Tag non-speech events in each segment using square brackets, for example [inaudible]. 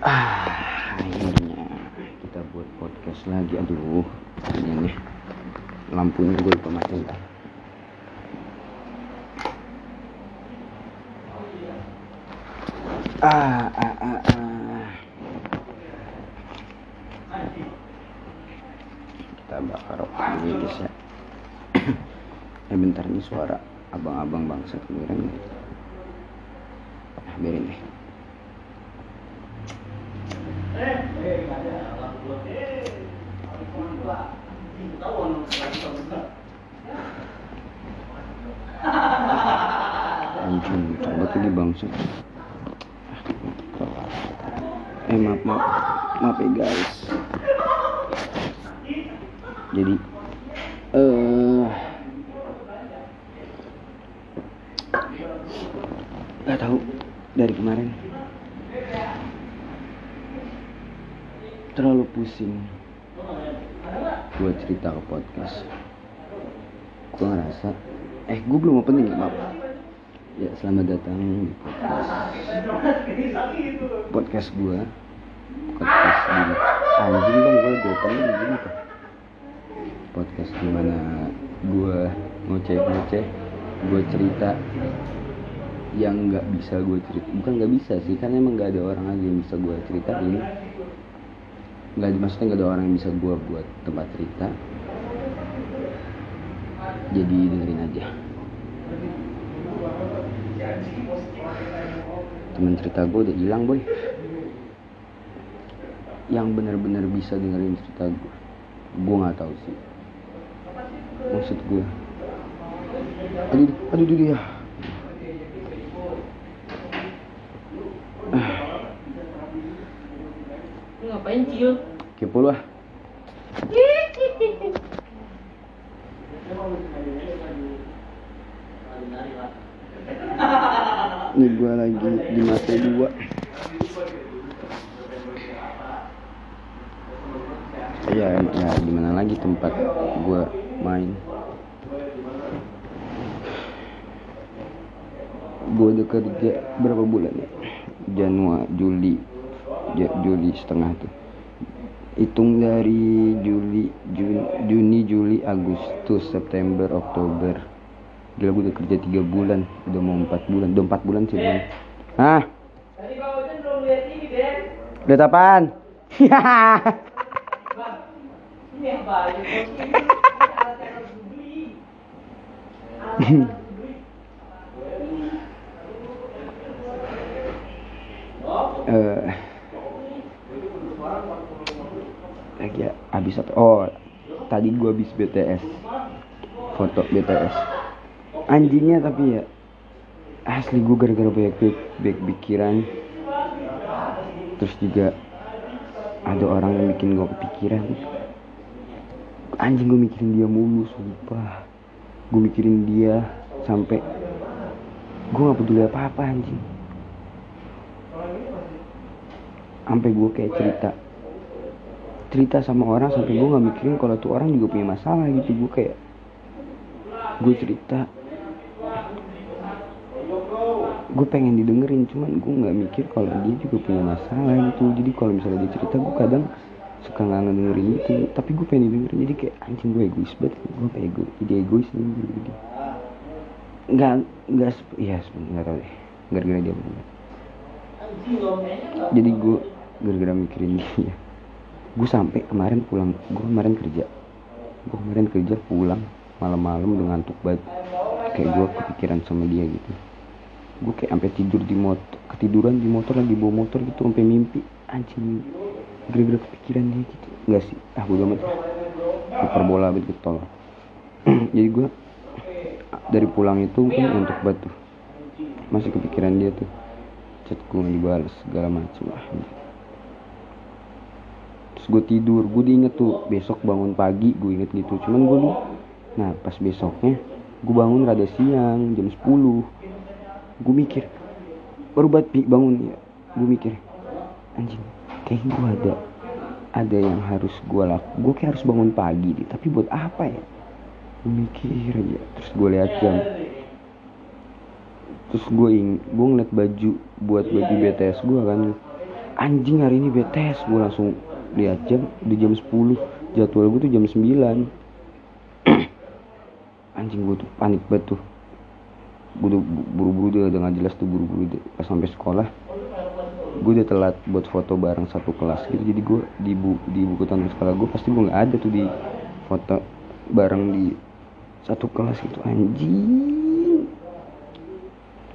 ah akhirnya kita buat podcast lagi. Aduh ini nih. Lampunya gue lupa matiin ah ah ah ah. Kita bakar rokok ini guys ya. Eh bentar nih suara abang-abang bangsa kedengeran nih. Ah biarin deh anjing coba lagi bangsa eh maaf maaf maaf ya guys. Jadi eh nggak tahu dari kemarin. Terlalu pusing buat cerita ke podcast. Gue ngerasa eh gue belum opening ya maaf. Ya selamat datang di podcast. Podcast gue podcast di anjing bang gue gue opening gini tuh podcast di mana gue ngoceh ngoceh gue cerita yang nggak bisa gue cerita. Bukan nggak bisa sih karena emang nggak ada orang aja yang bisa gue ceritain nggak maksudnya nggak ada orang yang bisa gue buat tempat cerita. Jadi dengerin aja. Teman cerita gue udah hilang boy yang benar-benar bisa dengerin cerita gue gue nggak tahu sih. Maksud gue aduh aduh aduh ya. Ngapain Cil? kepo lu ah? [laughs] Ini gue lagi di mata dua ya ya gimana lagi tempat gue main? Gue udah kerja berapa bulan ya? Januari Juli. Ja- Juli setengah tuh. Hitung dari Juli Juni, Juni Juli Agustus September Oktober. Gila gue udah kerja tiga bulan. Udah mau empat bulan. Udah empat bulan sih bang. Ah Tadi Bang Ojan belum lihat ini, Apaan Ini yang harus dibeli. eh ya habis apa? Oh tadi gua habis BTS foto BTS anjingnya tapi ya asli gua gara-gara banyak pikiran. Terus juga ada orang yang bikin gua kepikiran. Anjing gua mikirin dia mulu sumpah. Gua mikirin dia sampai gua nggak peduli apa apa anjing. Sampai gue kayak cerita cerita sama orang sampai gue nggak mikirin kalau tuh orang juga punya masalah gitu. Gue kayak gue cerita gue pengen didengerin cuman gue nggak mikir kalau dia juga punya masalah gitu. Jadi kalau misalnya dia cerita gue kadang suka nggak ngedengerin gitu tapi gue pengen didengerin jadi kayak anjing gue egois banget. Gue kayak ego jadi egois nih jadi nggak nggak iya sebenarnya nggak tahu deh. Gara-gara dia bener jadi gue gara-gara mikirin dia. Gue sampai kemarin pulang gue kemarin kerja. Gue kemarin kerja pulang malam-malam udah ngantuk banget. Kayak gue kepikiran sama dia gitu gue kayak sampai tidur di motor ketiduran di motor lagi bawa motor gitu sampai mimpi. Anjing gara-gara kepikiran dia gitu. Enggak sih. Ah gue amat. Hiperbola banget gitu tolong [clears throat] jadi gue dari pulang itu kan ngantuk banget tuh masih kepikiran dia tuh. Chat gue dibalas segala macem lah terus gue tidur. Gue diinget tuh besok bangun pagi gue inget gitu. Cuman gue nah pas besoknya gue bangun rada siang jam 10 gue mikir baru Pi, bangun ya. Gue mikir anjing kayak gue ada ada yang harus gue laku gue kayak harus bangun pagi deh tapi buat apa ya? Gue mikir aja terus gue lihat jam. Terus gue ing gue ngeliat baju buat baju BTS gue kan. Anjing hari ini betes gue langsung lihat jam di jam 10 jadwal gue tuh jam 9 [clears throat] anjing gue tuh panik banget tuh buru-buru udah udah nggak jelas tuh buru-buru deh. pas sampai sekolah gue udah telat buat foto bareng satu kelas gitu. Jadi gue di bu di buku tamu sekolah gue pasti gue nggak ada tuh di foto bareng di satu kelas gitu. Anjing.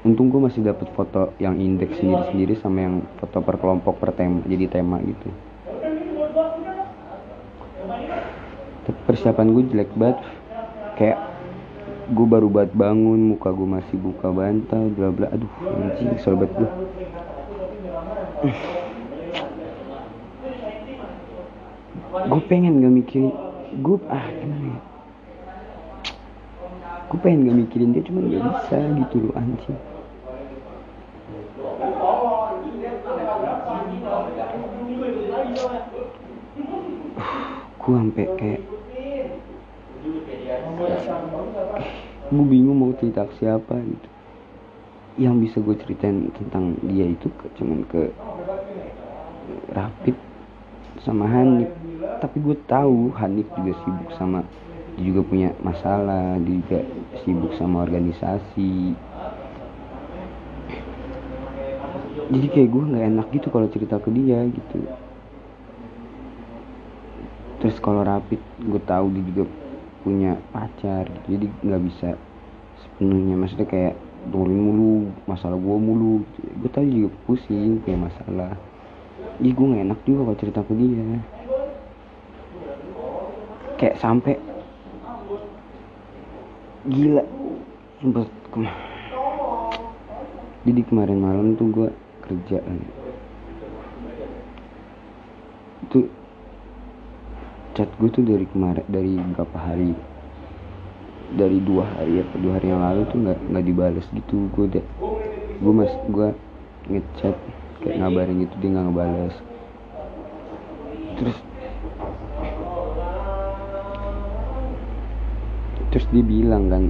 Untung gue masih dapet foto yang indeks sendiri-sendiri sama yang foto per kelompok per tema jadi tema gitu. Persiapan gue jelek banget. Kayak gue baru banget bangun muka gue masih buka bantal bla bla. Aduh anjing banget gue gue pengen gak mikirin gue ah gimana ya? Gue pengen gak mikirin dia cuman gak bisa gitu loh anjing. Gue sampai kayak gue bingung mau cerita ke siapa gitu. Yang bisa gue ceritain tentang dia itu ke, cuman ke Rapid sama Hanif. Tapi gue tahu Hanif juga sibuk sama dia juga punya masalah dia juga sibuk sama organisasi. Jadi kayak gue nggak enak gitu kalau cerita ke dia gitu. Terus kalau Rapid gue tahu dia juga punya pacar jadi nggak bisa sepenuhnya. Maksudnya kayak dengerin mulu masalah gue mulu. Gue tahu juga pusing kayak masalah. Ih gue gak enak juga kalau cerita ke dia. Kayak sampai Gila. Kema- Jadi kemarin malam tuh gue kerja kan. Itu Chat gue tuh dari kemarin Dari berapa hari? Dari dua hari apa dua hari yang lalu tuh nggak nggak dibales gitu. Gue udah gue mas gue ngechat kayak ngabarin gitu dia nggak ngebales. Terus terus dia bilang kan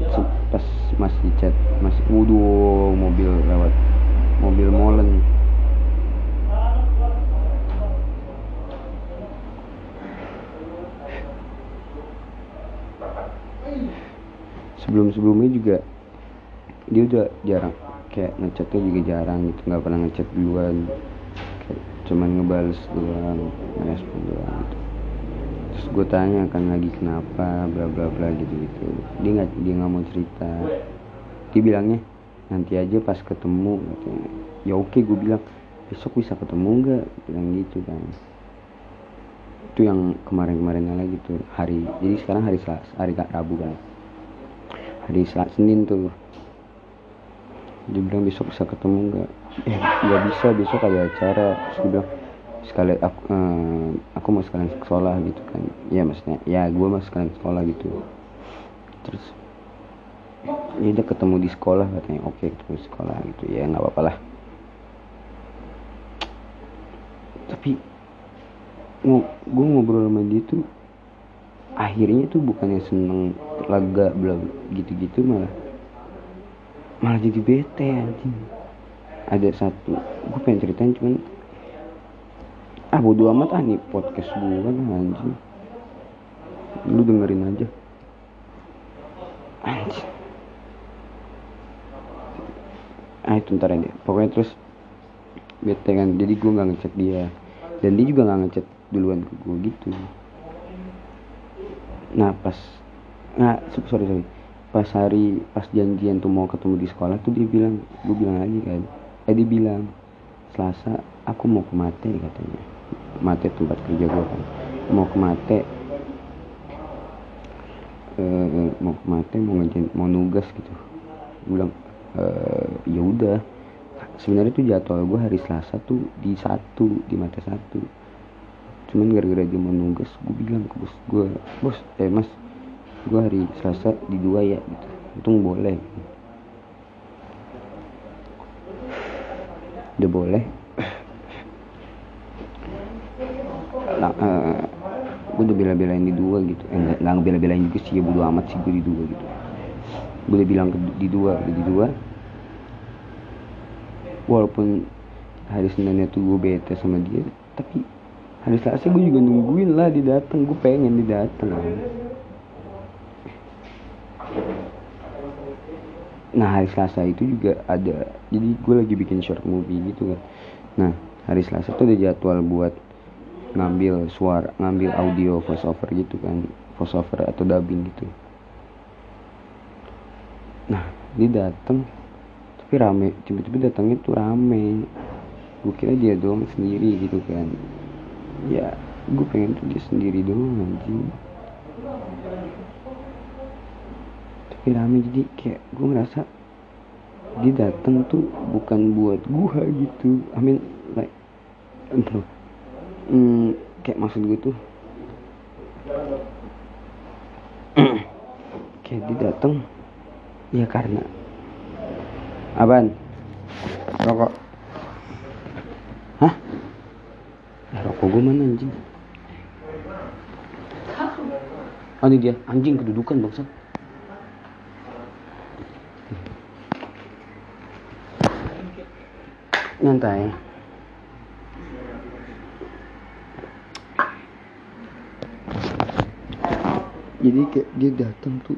pas masih chat masih wuduh mobil lewat mobil molen sebelum sebelumnya juga dia udah jarang kayak ngechatnya juga jarang gitu nggak pernah ngechat duluan kayak cuman ngebales doang ngerespon doang gitu. Terus gue tanya kan lagi kenapa? bla bla bla gitu gitu dia nggak dia nggak mau cerita. Dia bilangnya nanti aja pas ketemu katanya. Ya oke gue bilang besok bisa ketemu nggak? Bilang gitu kan. Itu yang kemarin-kemarinnya lagi tuh hari jadi sekarang hari Selasa hari Rabu kan hari Senin tuh. Dia bilang besok bisa ketemu nggak? Eh nggak bisa besok ada acara. Gue bilang sekali aku, eh, aku mau sekalian sekolah gitu kan. Ya maksudnya ya gue mau sekalian sekolah gitu. Terus ya udah ketemu di sekolah katanya. Oke ketemu di sekolah gitu. Ya nggak apa-apa lah. Tapi gue ngobrol sama dia tuh akhirnya tuh bukannya seneng lega bla gitu-gitu malah malah jadi bete anjing. Ada satu gue pengen ceritain cuman ah bodo amat ah nih podcast gue kan anjing. Lu dengerin aja. Anjing. Ah itu ntar aja. Pokoknya terus bete kan. Jadi gue nggak ngechat dia. Dan dia juga nggak ngechat duluan ke gue gitu nah pas nah sorry sorry. Pas hari pas janjian tuh mau ketemu di sekolah tuh dia bilang gue bilang lagi kan. Eh dia bilang selasa aku mau ke mate katanya. Mate tempat kerja gue kan. Mau ke mate. Eh mau ke mate mau ngejen mau nugas gitu. Gue bilang eh ya udah. Sebenarnya tuh jadwal gue hari selasa tuh di satu di mate satu cuman gara-gara dia mau nugas gue bilang ke bos gue bos eh mas gue hari selasa di dua ya gitu. Untung boleh. Udah boleh? [clears throat] Nah, uh, gue udah bela-belain di dua gitu. Eh, nggak nggak bela-belain juga sih ya bodo amat sih gue di dua gitu. Gue udah bilang ke, di dua di dua. Walaupun hari Seninnya tuh gue bete sama dia tapi hari Selasa gue juga nungguin lah dia datang gue pengen dia datang nah hari Selasa itu juga ada jadi gue lagi bikin short movie gitu kan. Nah hari Selasa tuh ada jadwal buat ngambil suara ngambil audio voice over gitu kan. Voice over atau dubbing gitu. Nah dia datang tapi rame tiba-tiba datangnya tuh rame. Gue kira dia doang sendiri gitu kan ya gue pengen dia sendiri doang anjing. Tapi rame jadi kayak gue ngerasa dia datang tuh bukan buat gua gitu. I mean like entah. Hmm, kayak maksud gue tuh. [clears throat] Kayak dia datang ya karena apaan? Rokok. Hah rokok gue mana anjing? Oh ini dia. Anjing kedudukan bangsat nyantai. Jadi kayak dia datang tuh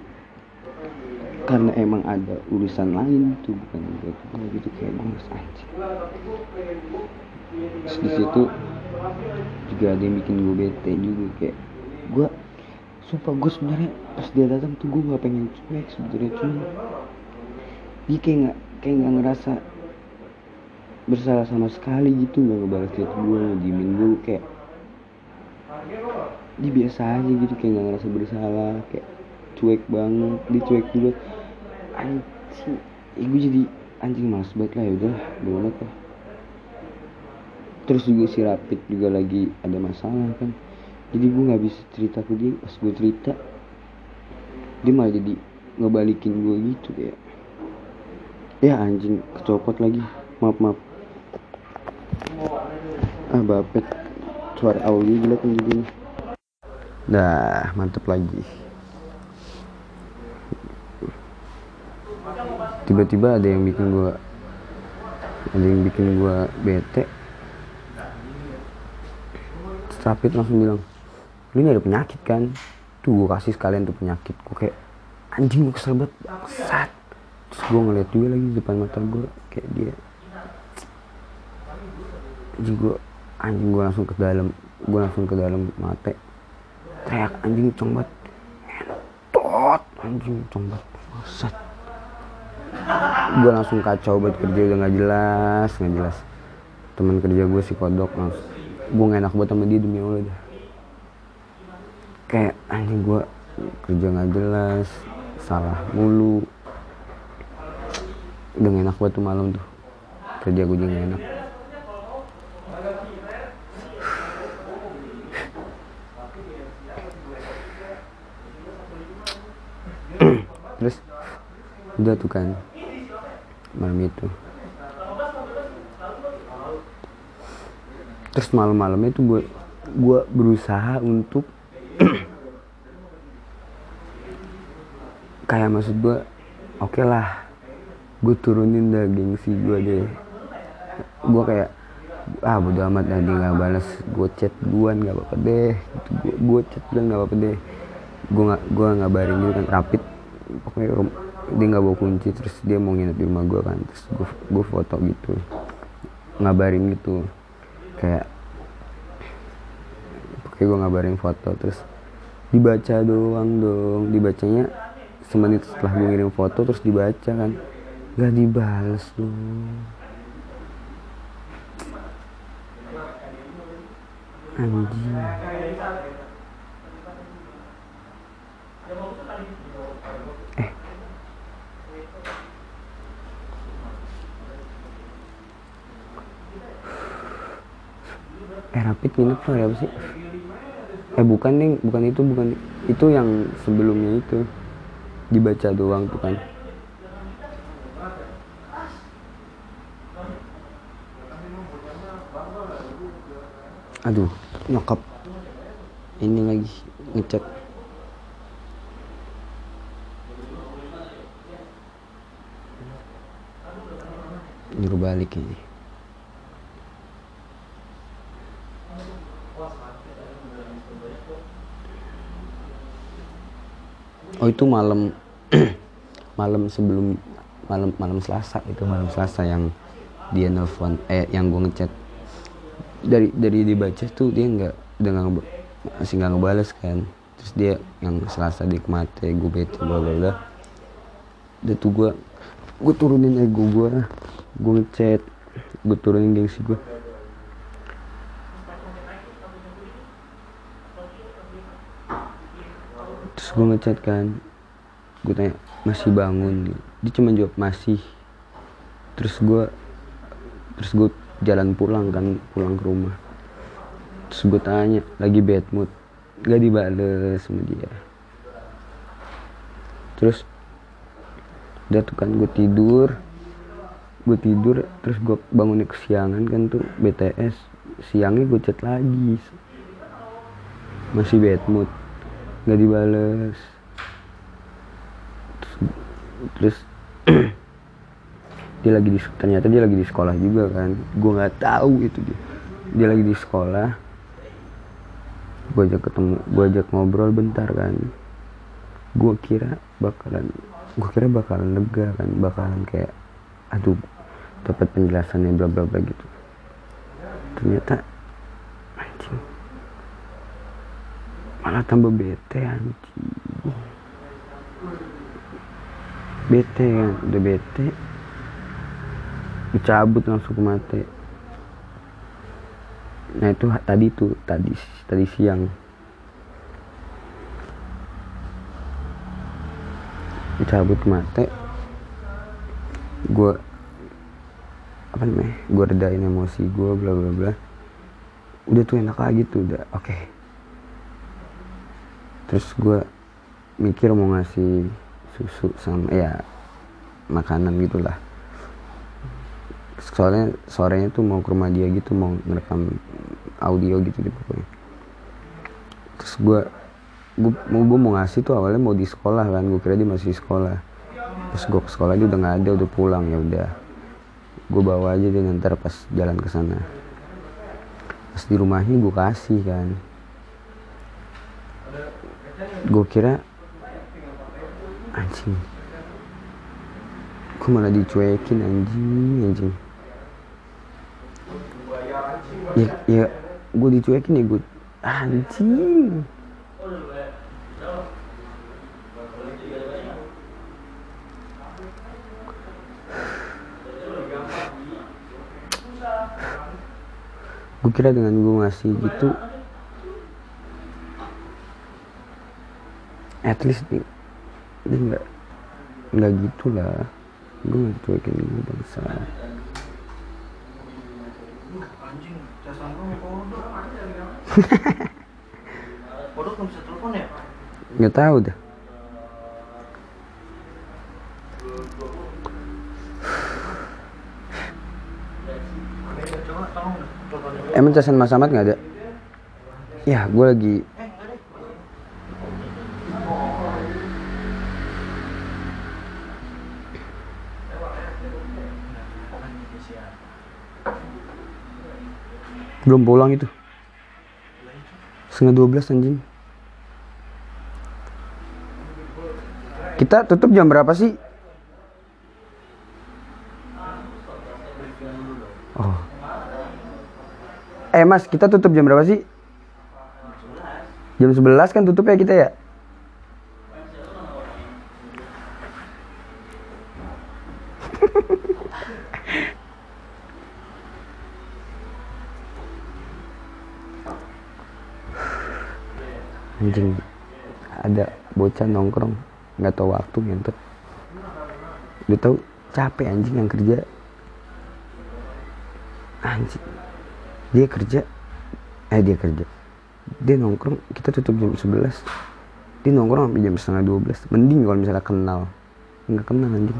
karena emang ada urusan lain tuh bukan gitu kayak gue ngerasa anjing. Terus di situ juga ada yang bikin gue bete juga kayak gue sumpah gue sebenarnya pas dia datang tuh gue nggak pengen cuek sebenarnya cuma dia kayak nggak kayak nggak ngerasa bersalah sama sekali gitu nggak ngebalas chat gue ngedimin gue kayak dia biasa aja gitu kayak nggak ngerasa bersalah kayak cuek banget dia cuek juga. Anjing ya gue jadi anjing males banget lah ya udah banget lah terus juga si Rapid juga lagi ada masalah kan. Jadi gue nggak bisa cerita ke dia. Pas gue cerita dia malah jadi ngebalikin gue gitu kayak ya anjing kecopot lagi. Maaf maaf. Ah bapet. Suara audio kan jadi dah mantep lagi. Tiba-tiba ada yang bikin gua ada yang bikin gua bete Rapid langsung bilang lu ini ada penyakit kan? Tuh gua kasih sekalian tuh penyakit. Gua kayak anjing gua kesel banget bangsat. Terus gua ngeliat juga lagi di depan mata gua kayak dia anjing gua anjing gua langsung ke dalam gua langsung ke dalam mate. Teriak anjing combat entot anjing combat bangsat. Gue langsung kacau buat kerja udah nggak jelas nggak jelas. Teman kerja gue si kodok langsung gue gak enak buat sama dia demi allah dah kayak anjing gue kerja nggak jelas salah mulu. Udah gak enak buat tuh malam tuh. Kerja gue juga gak enak. Terus udah tuh kan malam itu terus malam-malamnya tuh gue gue berusaha untuk [clears throat] kayak maksud gue oke lah gue turunin dah gengsi gue deh. Gue kayak ah bodo amat dia nggak balas gue chat duluan nggak apa-apa deh. Gitu, gue gue chat duluan nggak apa-apa deh. Gue nggak gue ngabarin gitu kan rapid. Pokoknya dia nggak bawa kunci terus dia mau nginep di rumah gue kan. Terus gue gue foto gitu ngabarin gitu kayak pokoknya gue ngabarin foto terus dibaca doang dong. Dibacanya semenit setelah gue ngirim foto terus dibaca kan. Gak dibales dong anjing eh rapid nginep tuh apa sih? Eh bukan nih bukan itu bukan itu yang sebelumnya itu. Dibaca doang tuh kan aduh nyokap. Ini lagi ngechat. Nyuruh balik ini oh itu malam. [clears throat] Malam sebelum malam malam Selasa itu malam Selasa yang dia nelfon eh yang gue ngechat. Dari dari dibaca tuh dia nggak ngeba- masih nggak ngebales kan. Terus dia yang Selasa dia kemate gue bete bla bla bla. Udah tuh gue gue turunin ego gue gue ngechat gue turunin gengsi gue terus gue ngechat kan gue tanya masih bangun? Dia cuma jawab masih. Terus gue terus gue jalan pulang kan pulang ke rumah. Terus gue tanya lagi bad mood? Gak dibales sama dia. Terus udah tuh kan gue tidur gue tidur terus gue bangunnya kesiangan kan tuh BTS siangnya gue chat lagi. Masih bad mood nggak dibales. Terus, terus [clears throat] dia lagi di ternyata dia lagi di sekolah juga kan. Gue nggak tahu itu dia. Dia lagi di sekolah. Gue ajak ketemu gue ajak ngobrol bentar kan. Gue kira bakalan gue kira bakalan lega kan. Bakalan kayak aduh dapat penjelasannya bla bla bla gitu. Ternyata anjing malah tambah bete anjing. Bete kan? Udah bete. Dicabut langsung ke mate. Nah itu tadi tuh tadi tadi siang. Dicabut ke mate. Gue apa namanya gue redain emosi gue bla bla bla. Udah tuh enak lagi tuh udah oke terus gue mikir mau ngasih susu sama ya makanan gitulah. Soalnya sorenya tuh mau ke rumah dia gitu mau ngerekam audio gitu gitu pokoknya. Terus gue gue mau gue mau ngasih tuh awalnya mau di sekolah kan gue kira dia masih di sekolah. Terus gue ke sekolah dia udah nggak ada udah pulang ya udah. Gue bawa aja dia ntar pas jalan ke sana. Pas di rumahnya gue kasih kan gue kira anjing. Gue malah dicuekin anjing anjing. Ya ya gue dicuekin ya gue anjing. Gue kira dengan gue ngasih gitu at least nih dia nggak nggak gitu lah. Gue nggak cuekin gue bangsa. [laughs] Nggak tahu deh emang casan Mas Ahmad nggak ada? Ya gue lagi belum pulang itu. Setengah dua belas anjing. Kita tutup jam berapa sih? Oh. Eh mas kita tutup jam berapa sih? Jam 11 kan tutup ya kita ya anjing ada bocah nongkrong nggak tahu waktu ngentot. Udah tahu capek anjing yang kerja. Anjing. Dia kerja eh dia kerja. Dia nongkrong kita tutup jam 11 dia nongkrong sampai jam setengah 12 mending kalau misalnya kenal. Nggak kenal anjing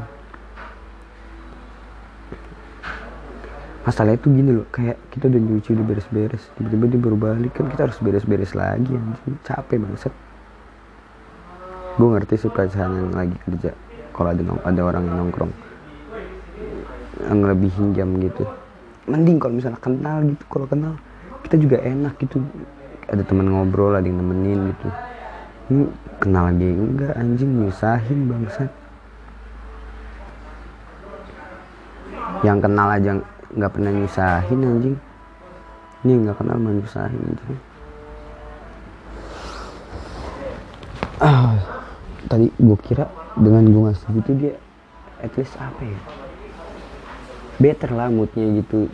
masalahnya tuh gini loh kayak kita udah nyuci udah beres-beres tiba-tiba dia baru balik kan kita harus beres-beres lagi anjing. Capek banget gue ngerti sih perasaan yang lagi kerja kalau ada ada orang yang nongkrong. Yang ngelebihin jam gitu. Mending kalau misalnya kenal gitu kalau kenal kita juga enak gitu. Ada teman ngobrol ada yang nemenin gitu. Ini kenal dia enggak anjing nyusahin bangsat. Yang kenal aja nggak pernah nyusahin anjing. Ini nggak kenal mah nyusahin anjing. Ah tadi gue kira dengan gue ngasih gitu dia at least apa ya? Better lah moodnya gitu.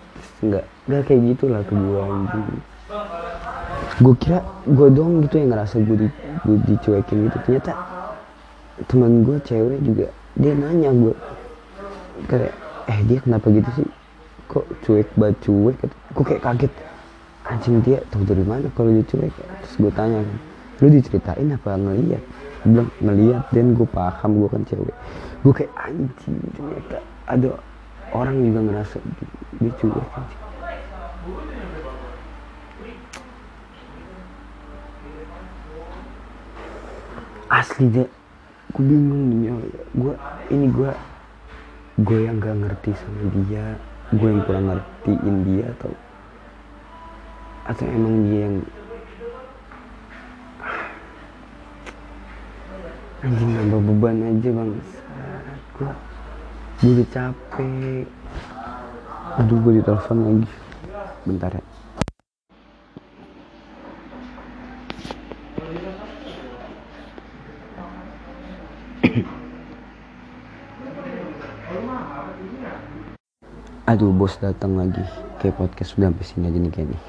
Nggak nggak kayak gitulah ke gue anjing. Gue kira gue doang gitu yang ngerasa gue di, dicuekin gitu. Ternyata teman gue cewek juga dia nanya gue kayak eh dia kenapa gitu sih kok cuek banget cuek. Gue kayak kaget. Anjing dia tahu dari mana kalau dia cuek. Terus gue tanya lu diceritain apa ngeliat? Dia bilang ngeliat. Dan gue paham gue kan cewek. Gue kayak anjing ternyata ada orang juga ngerasa dia- cuek anjing. Asli deh gue bingung demi gue ini gue gue yang gak ngerti sama dia gue yang kurang ngertiin dia atau atau emang dia yang anjing nambah beban aja bang. Gue gue udah capek. Aduh gue ditelepon lagi. Bentar ya aduh bos datang lagi. Kayak podcast udah sampai sini aja nih [laughs] kayak nih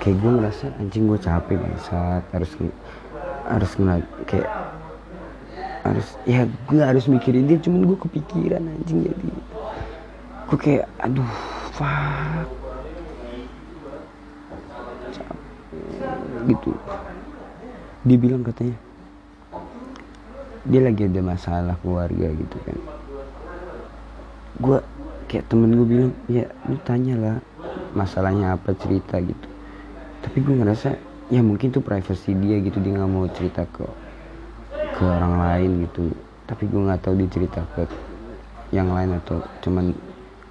kayak gue ngerasa anjing gue capek saat harus harus ngeliat kayak harus ya gue harus mikirin dia cuman gue kepikiran anjing jadi. Gue kayak aduh fuck. Capek gitu. Dia bilang katanya dia lagi ada masalah keluarga gitu kan. Gue kayak temen gue bilang ya lu tanya lah masalahnya apa cerita gitu. Tapi gue ngerasa ya mungkin tuh privacy dia gitu dia nggak mau cerita ke ke orang lain gitu. Tapi gue nggak tahu dia cerita ke yang lain atau cuman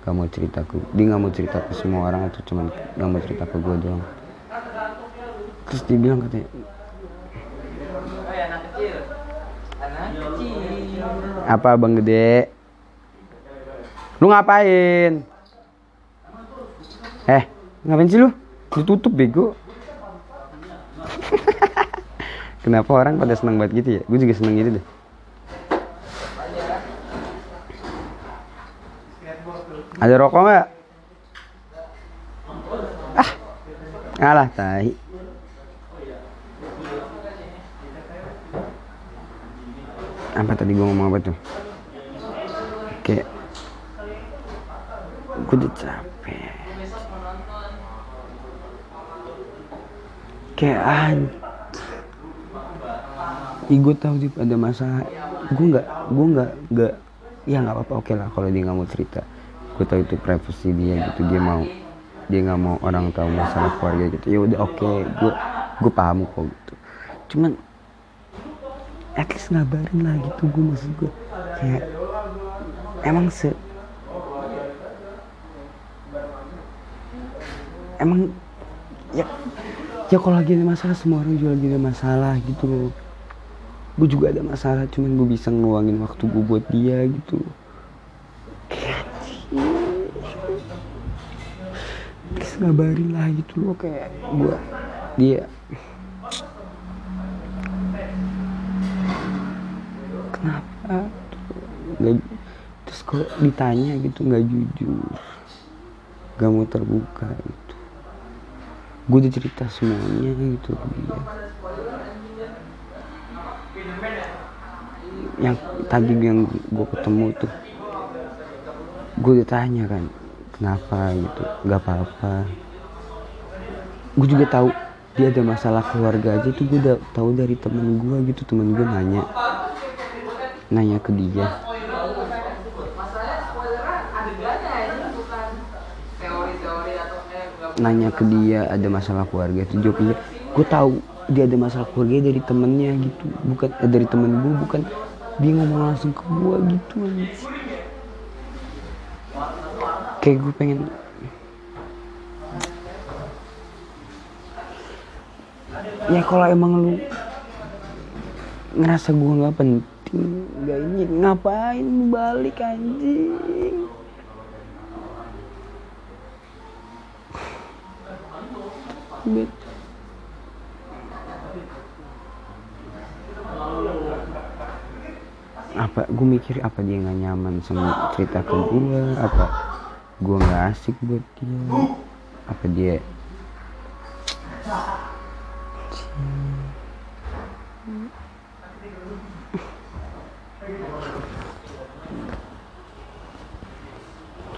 gak mau cerita ke dia nggak mau cerita ke semua orang atau cuman gak mau cerita ke gue doang. Terus dia bilang katanya Oh ya apa bang gede lu ngapain? Eh ngapain sih lu? Ditutup bego. [laughs] Kenapa orang pada seneng banget gitu ya? Gue juga seneng gitu deh. Ada rokok nggak? Ah ngalah tai. Apa tadi gue ngomong apa tuh? Kayak gue udah capek kayak an Ih, gue tahu dia ada masalah. Gue nggak gue nggak nggak ya nggak apa-apa. Oke lah kalau dia nggak mau cerita. Gue tahu itu privacy dia gitu. Dia mau dia nggak mau orang tahu masalah keluarga gitu. Ya udah oke. Gue gue paham kok gitu. Cuman at least ngabarin lah gitu gue maksud gue kayak emang se emang ya ya kalau lagi ada masalah semua orang juga lagi ada masalah gitu loh. Gue juga ada masalah cuman gue bisa ngeluangin waktu gue buat dia gitu. Please ngabarin lah gitu loh kayak gue dia. Kenapa? Nggak terus kok ditanya gitu nggak jujur. Gak mau terbuka. gitu gue udah cerita semuanya gitu. Ke yang tadi yang gue ketemu tuh gue udah tanya kan kenapa gitu nggak apa-apa. Gue juga tahu dia ada masalah keluarga aja tuh gue udah tahu dari temen gue gitu temen gue nanya nanya ke dia Masalahnya spoilernya adegannya ini bukan teori-teori atau eh nggak nanya ke dia ada masalah keluarga itu jawabnya gue tahu dia ada masalah keluarga dari temennya gitu. Bukan eh, dari temen gue bukan. Dia ngomong langsung ke gue gitu kayak gue pengen ya kalau emang lu ngerasa gua nggak penting nggak ini ngapain balik anjing Apa gue mikir apa dia nggak nyaman sama cerita ke gue apa gue nggak asik buat dia? Apa dia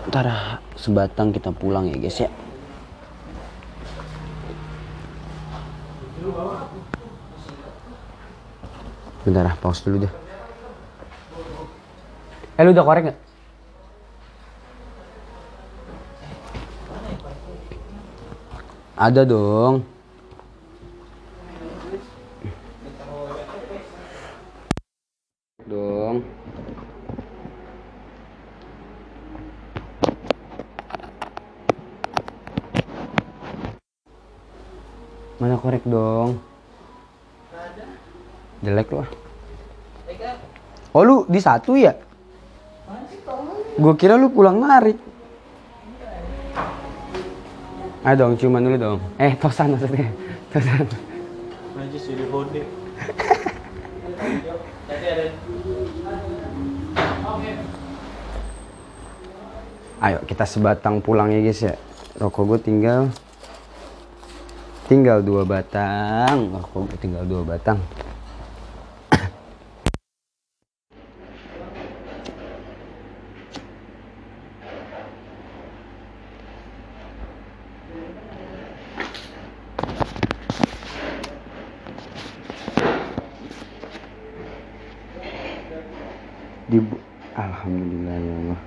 ntar sebatang kita pulang ya guys ya bentar ah, pause dulu deh eh lu udah korek gak? ada dong mana korek dong jelek loh di satu ya gue kira lu pulang narik Ayo dong, cuman dulu dong. Eh, tosan maksudnya. Tosan. Najis jadi hode. Tadi ada Ayo kita sebatang pulang ya guys ya. Rokok gue tinggal tinggal dua batang. Rokok gue tinggal dua batang. Di Alhamdulillah ya Allah.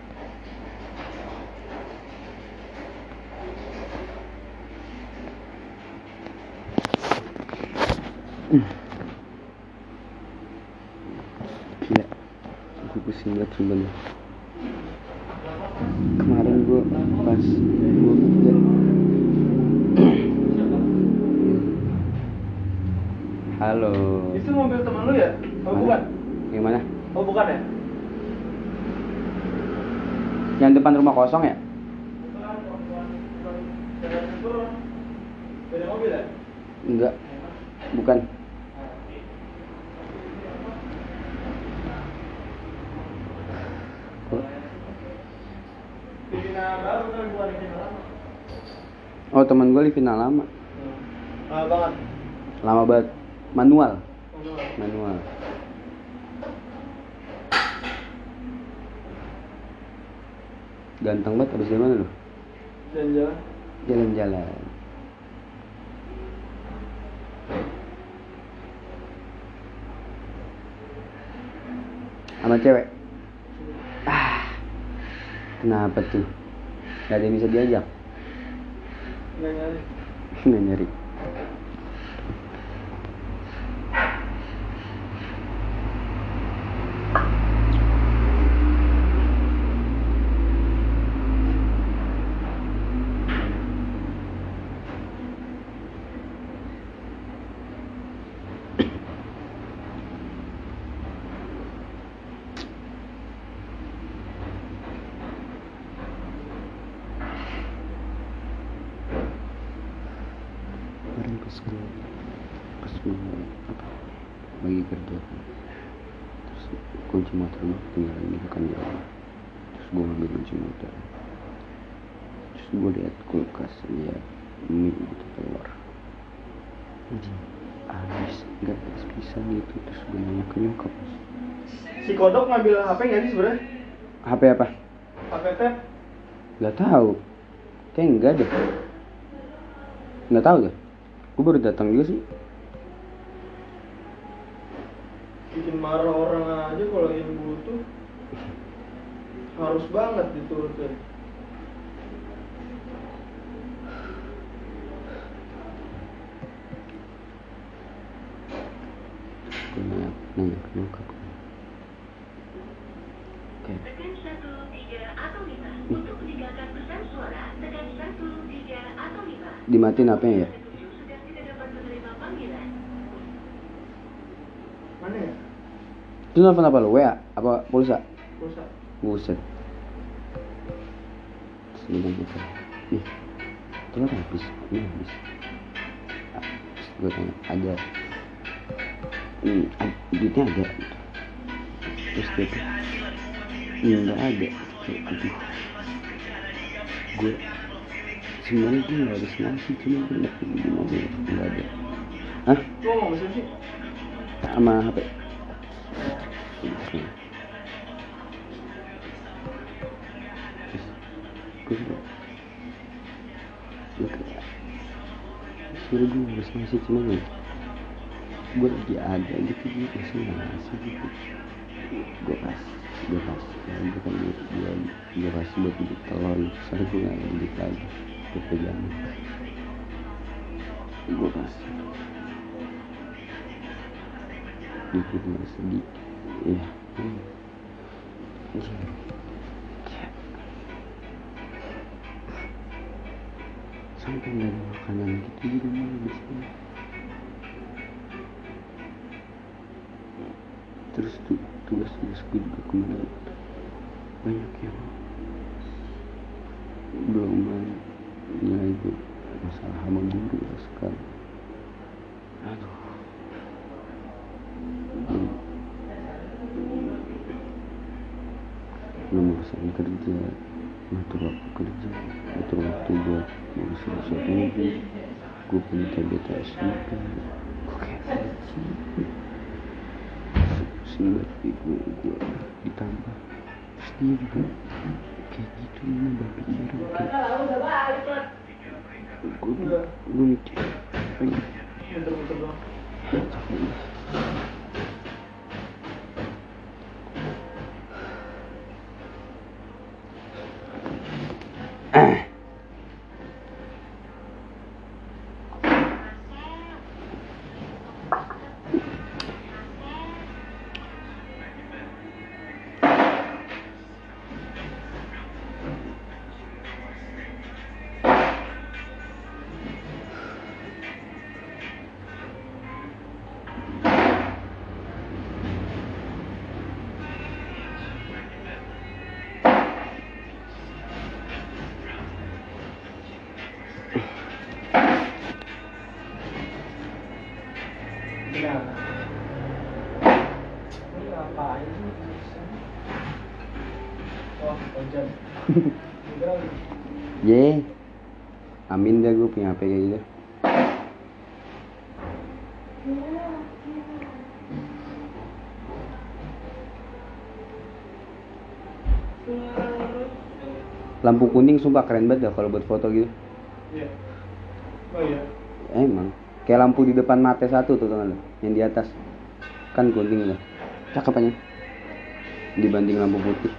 Gila, gue pusing banget sebenernya Kemarin gue pas gue kerja Halo Itu mobil teman lu ya? Oh Mana? bukan? Gimana? Oh bukan ya? Yang depan rumah kosong ya? Enggak Bukan kan lama. Oh teman gue Livina lama Ah banget. Lama banget Manual Manual. Manual Ganteng banget habis dari mana lu? Jalan-jalan. Jalan-jalan Sama cewek? Ah Kenapa tuh? Gak ada yang bisa diajak? Nggak nyari. Nggak nyari kemarin pas gue pas gue apa lagi kerja kan terus kunci motor gue tinggal di belakang di rumah terus gue ngambil kunci motor terus gue lihat kulkas lihat mie gitu telur anjing habis nggak bisa gitu terus gue nanya ke nyokap. Si kodok ngambil HP nggak sih sebenarnya? HP apa? HP teh? nggak tahu. Kayak enggak deh. Nggak tahu deh. Gue baru datang juga sih. Bikin marah orang aja kalau yang butuh. Harus banget diturutin Iya, nah, lengkap. Oke. Okay. Dimatiin apa ya? Mana ya? Itu nelfon apa lu? WA? Apa pulsa? Pulsa. Buset. Nih. Telur kan habis. Ini habis. Ah, Gue tanya aja. Hmm, duitnya ada. Terus dia tuh, "Hmm, nggak ada. Kayak, aduh. Gue sebenarnya gue nggak habis nasi, cuma gue nggak tahu gimana ya, nggak ada. Hah? Lu ngomong siapa sih? Sama HP. Gue sebenernya gue harus ngasih cuma ya gue lagi ada gitu gue masih nggak ngasih gitu. Gue pas gue pas ya gue kan gue gue, gue kasih buat beli telur soalnya gue nggak ada lagi. Buat pegang. Gue kasih. Dikit nggak sedikit iya. Hmm. Sampai nggak makanan gitu di rumah terus tuh tugas-tugas gue juga kemarin. Banyak yang belum nilai gue masalah sama guru ya sekarang. Aduh. Belum urusan kerja ngatur waktu kerja ngatur waktu buat ngurus sesuatu. Gue punya TBTS juga gue kayak anjing banget gue gue ditambah dia juga kayak gitu ini kayak udah balik lah. gue gue mikir lampu kuning sumpah keren banget dah kalau buat foto gitu. Iya. Oh iya. emang. Kayak lampu di depan mata satu tuh teman yang di atas. Kan kuning lah cakep aja. Dibanding lampu putih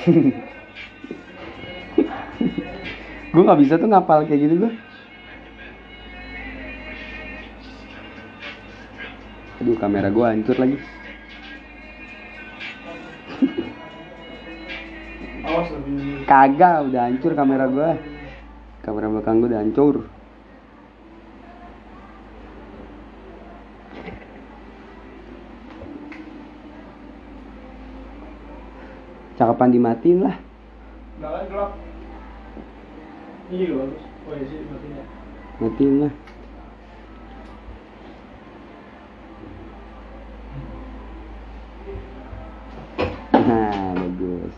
[laughs] gue nggak bisa tuh ngapal kayak gitu gue aduh kamera gue hancur lagi. Kagak udah hancur kamera gue kamera belakang gue udah hancur cakapan dimatiin lah Enggak kan gelap. Iya bagus. Oh iya sih matinya. matiin lah nah bagus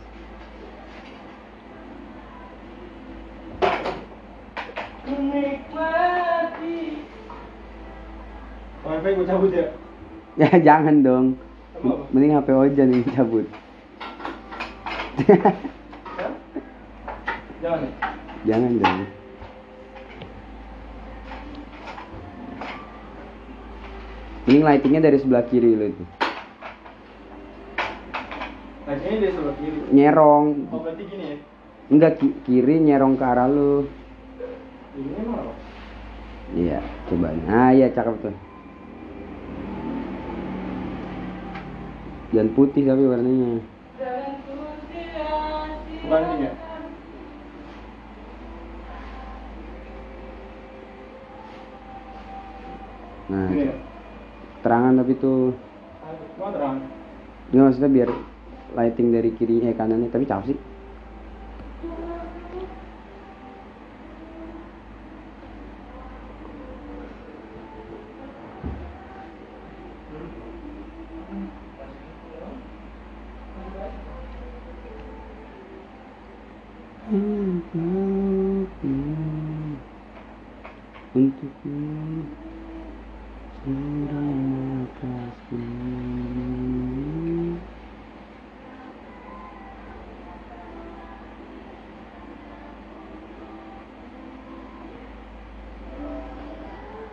Menikmati. Wifi gue cabut ya. ya [laughs] jangan dong mending HP Ojan yang cabut? Jangan ya. jangan dong mending lightingnya dari sebelah kiri lo itu Kacanya dia sebelah kiri. nyerong Oh berarti gini ya? enggak ki- kiri nyerong ke arah lu Ini emang apa? iya coba nah iya cakep tuh jangan putih tapi warnanya Ini nah Ini ya? terangan tapi tuh Cuma terang. nggak maksudnya biar lighting dari kiri eh kanannya tapi cakep sih untukmu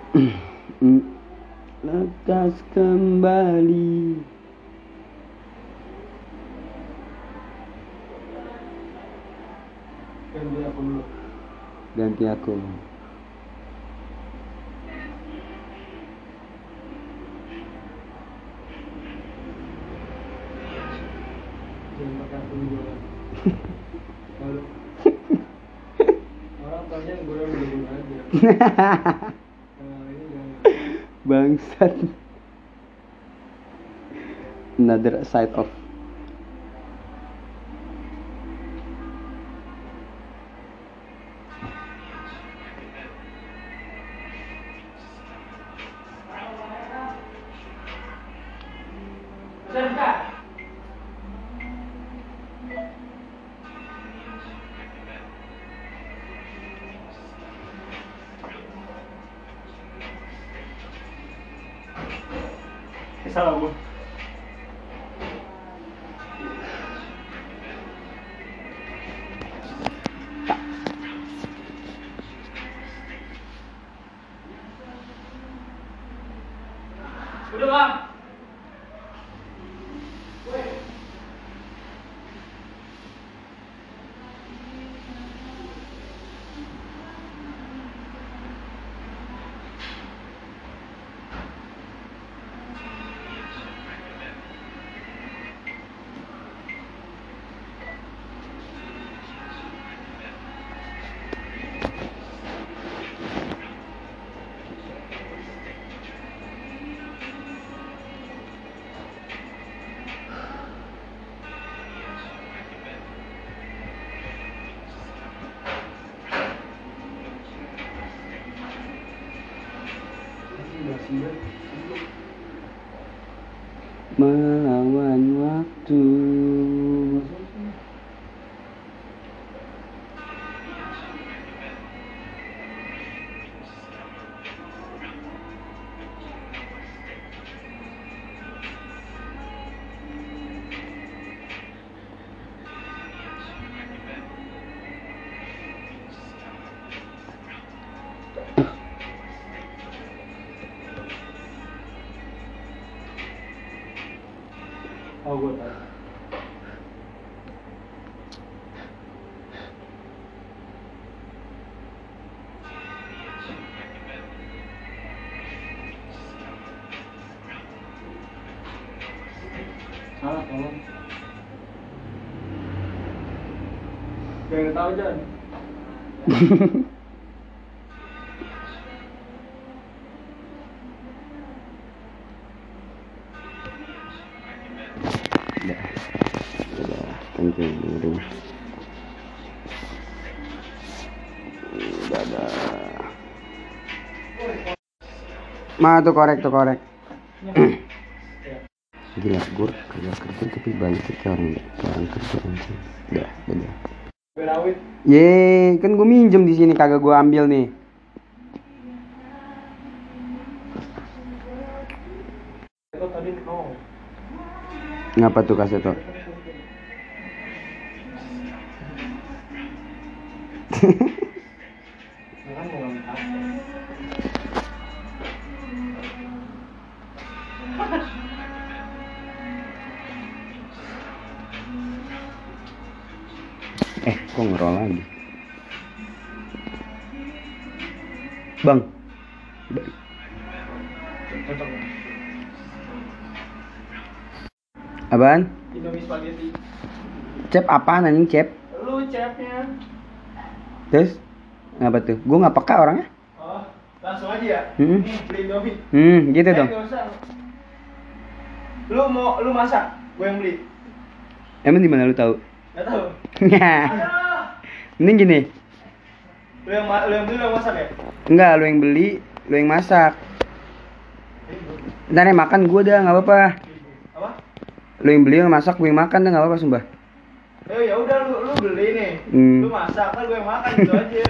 [clears throat] lekas kembali Ganti aku dulu. ganti aku Jangan pakai aku dulu. Lalu. Orang tanya gue yang dulu aja. Nah ini jangan. [laughs] bangsat. Another side of Eh, Jangan tahu Jan. udah udah kencing dengerin dadah Ma tuh korek tuh korek Gila gue kagak kerja tapi balik ke orang kayak orang kerja anjing Udah, udah Berawit. Ye, kan gue minjem di sini kagak gue ambil nih. Itu tadi no. Ngapa tuh kaseto? [laughs] Bang. Apaan? Indomie spaghetti. Cep apaan anjing cep? Lu chefnya. Terus? Ngapa tuh? Gue nggak peka orangnya. Oh, langsung aja ya. Hmm. Nih, beli Indomie. Hmm, gitu Eh, dong. Lu mau lu masak, gue yang beli. Emang di mana lu tahu? Gak tahu. [laughs] Mending gini. Lu yang lu yang beli lu yang masak ya? Enggak, lu yang beli, lu yang masak. Ntar yang makan gue dah, nggak apa-apa. Apa? Lu yang beli, lu yang masak, gue yang makan dah, nggak apa-apa sumpah. Eh ya udah lu lu beli nih. Hmm. Lu masak, kan gue yang makan gitu [laughs] aja.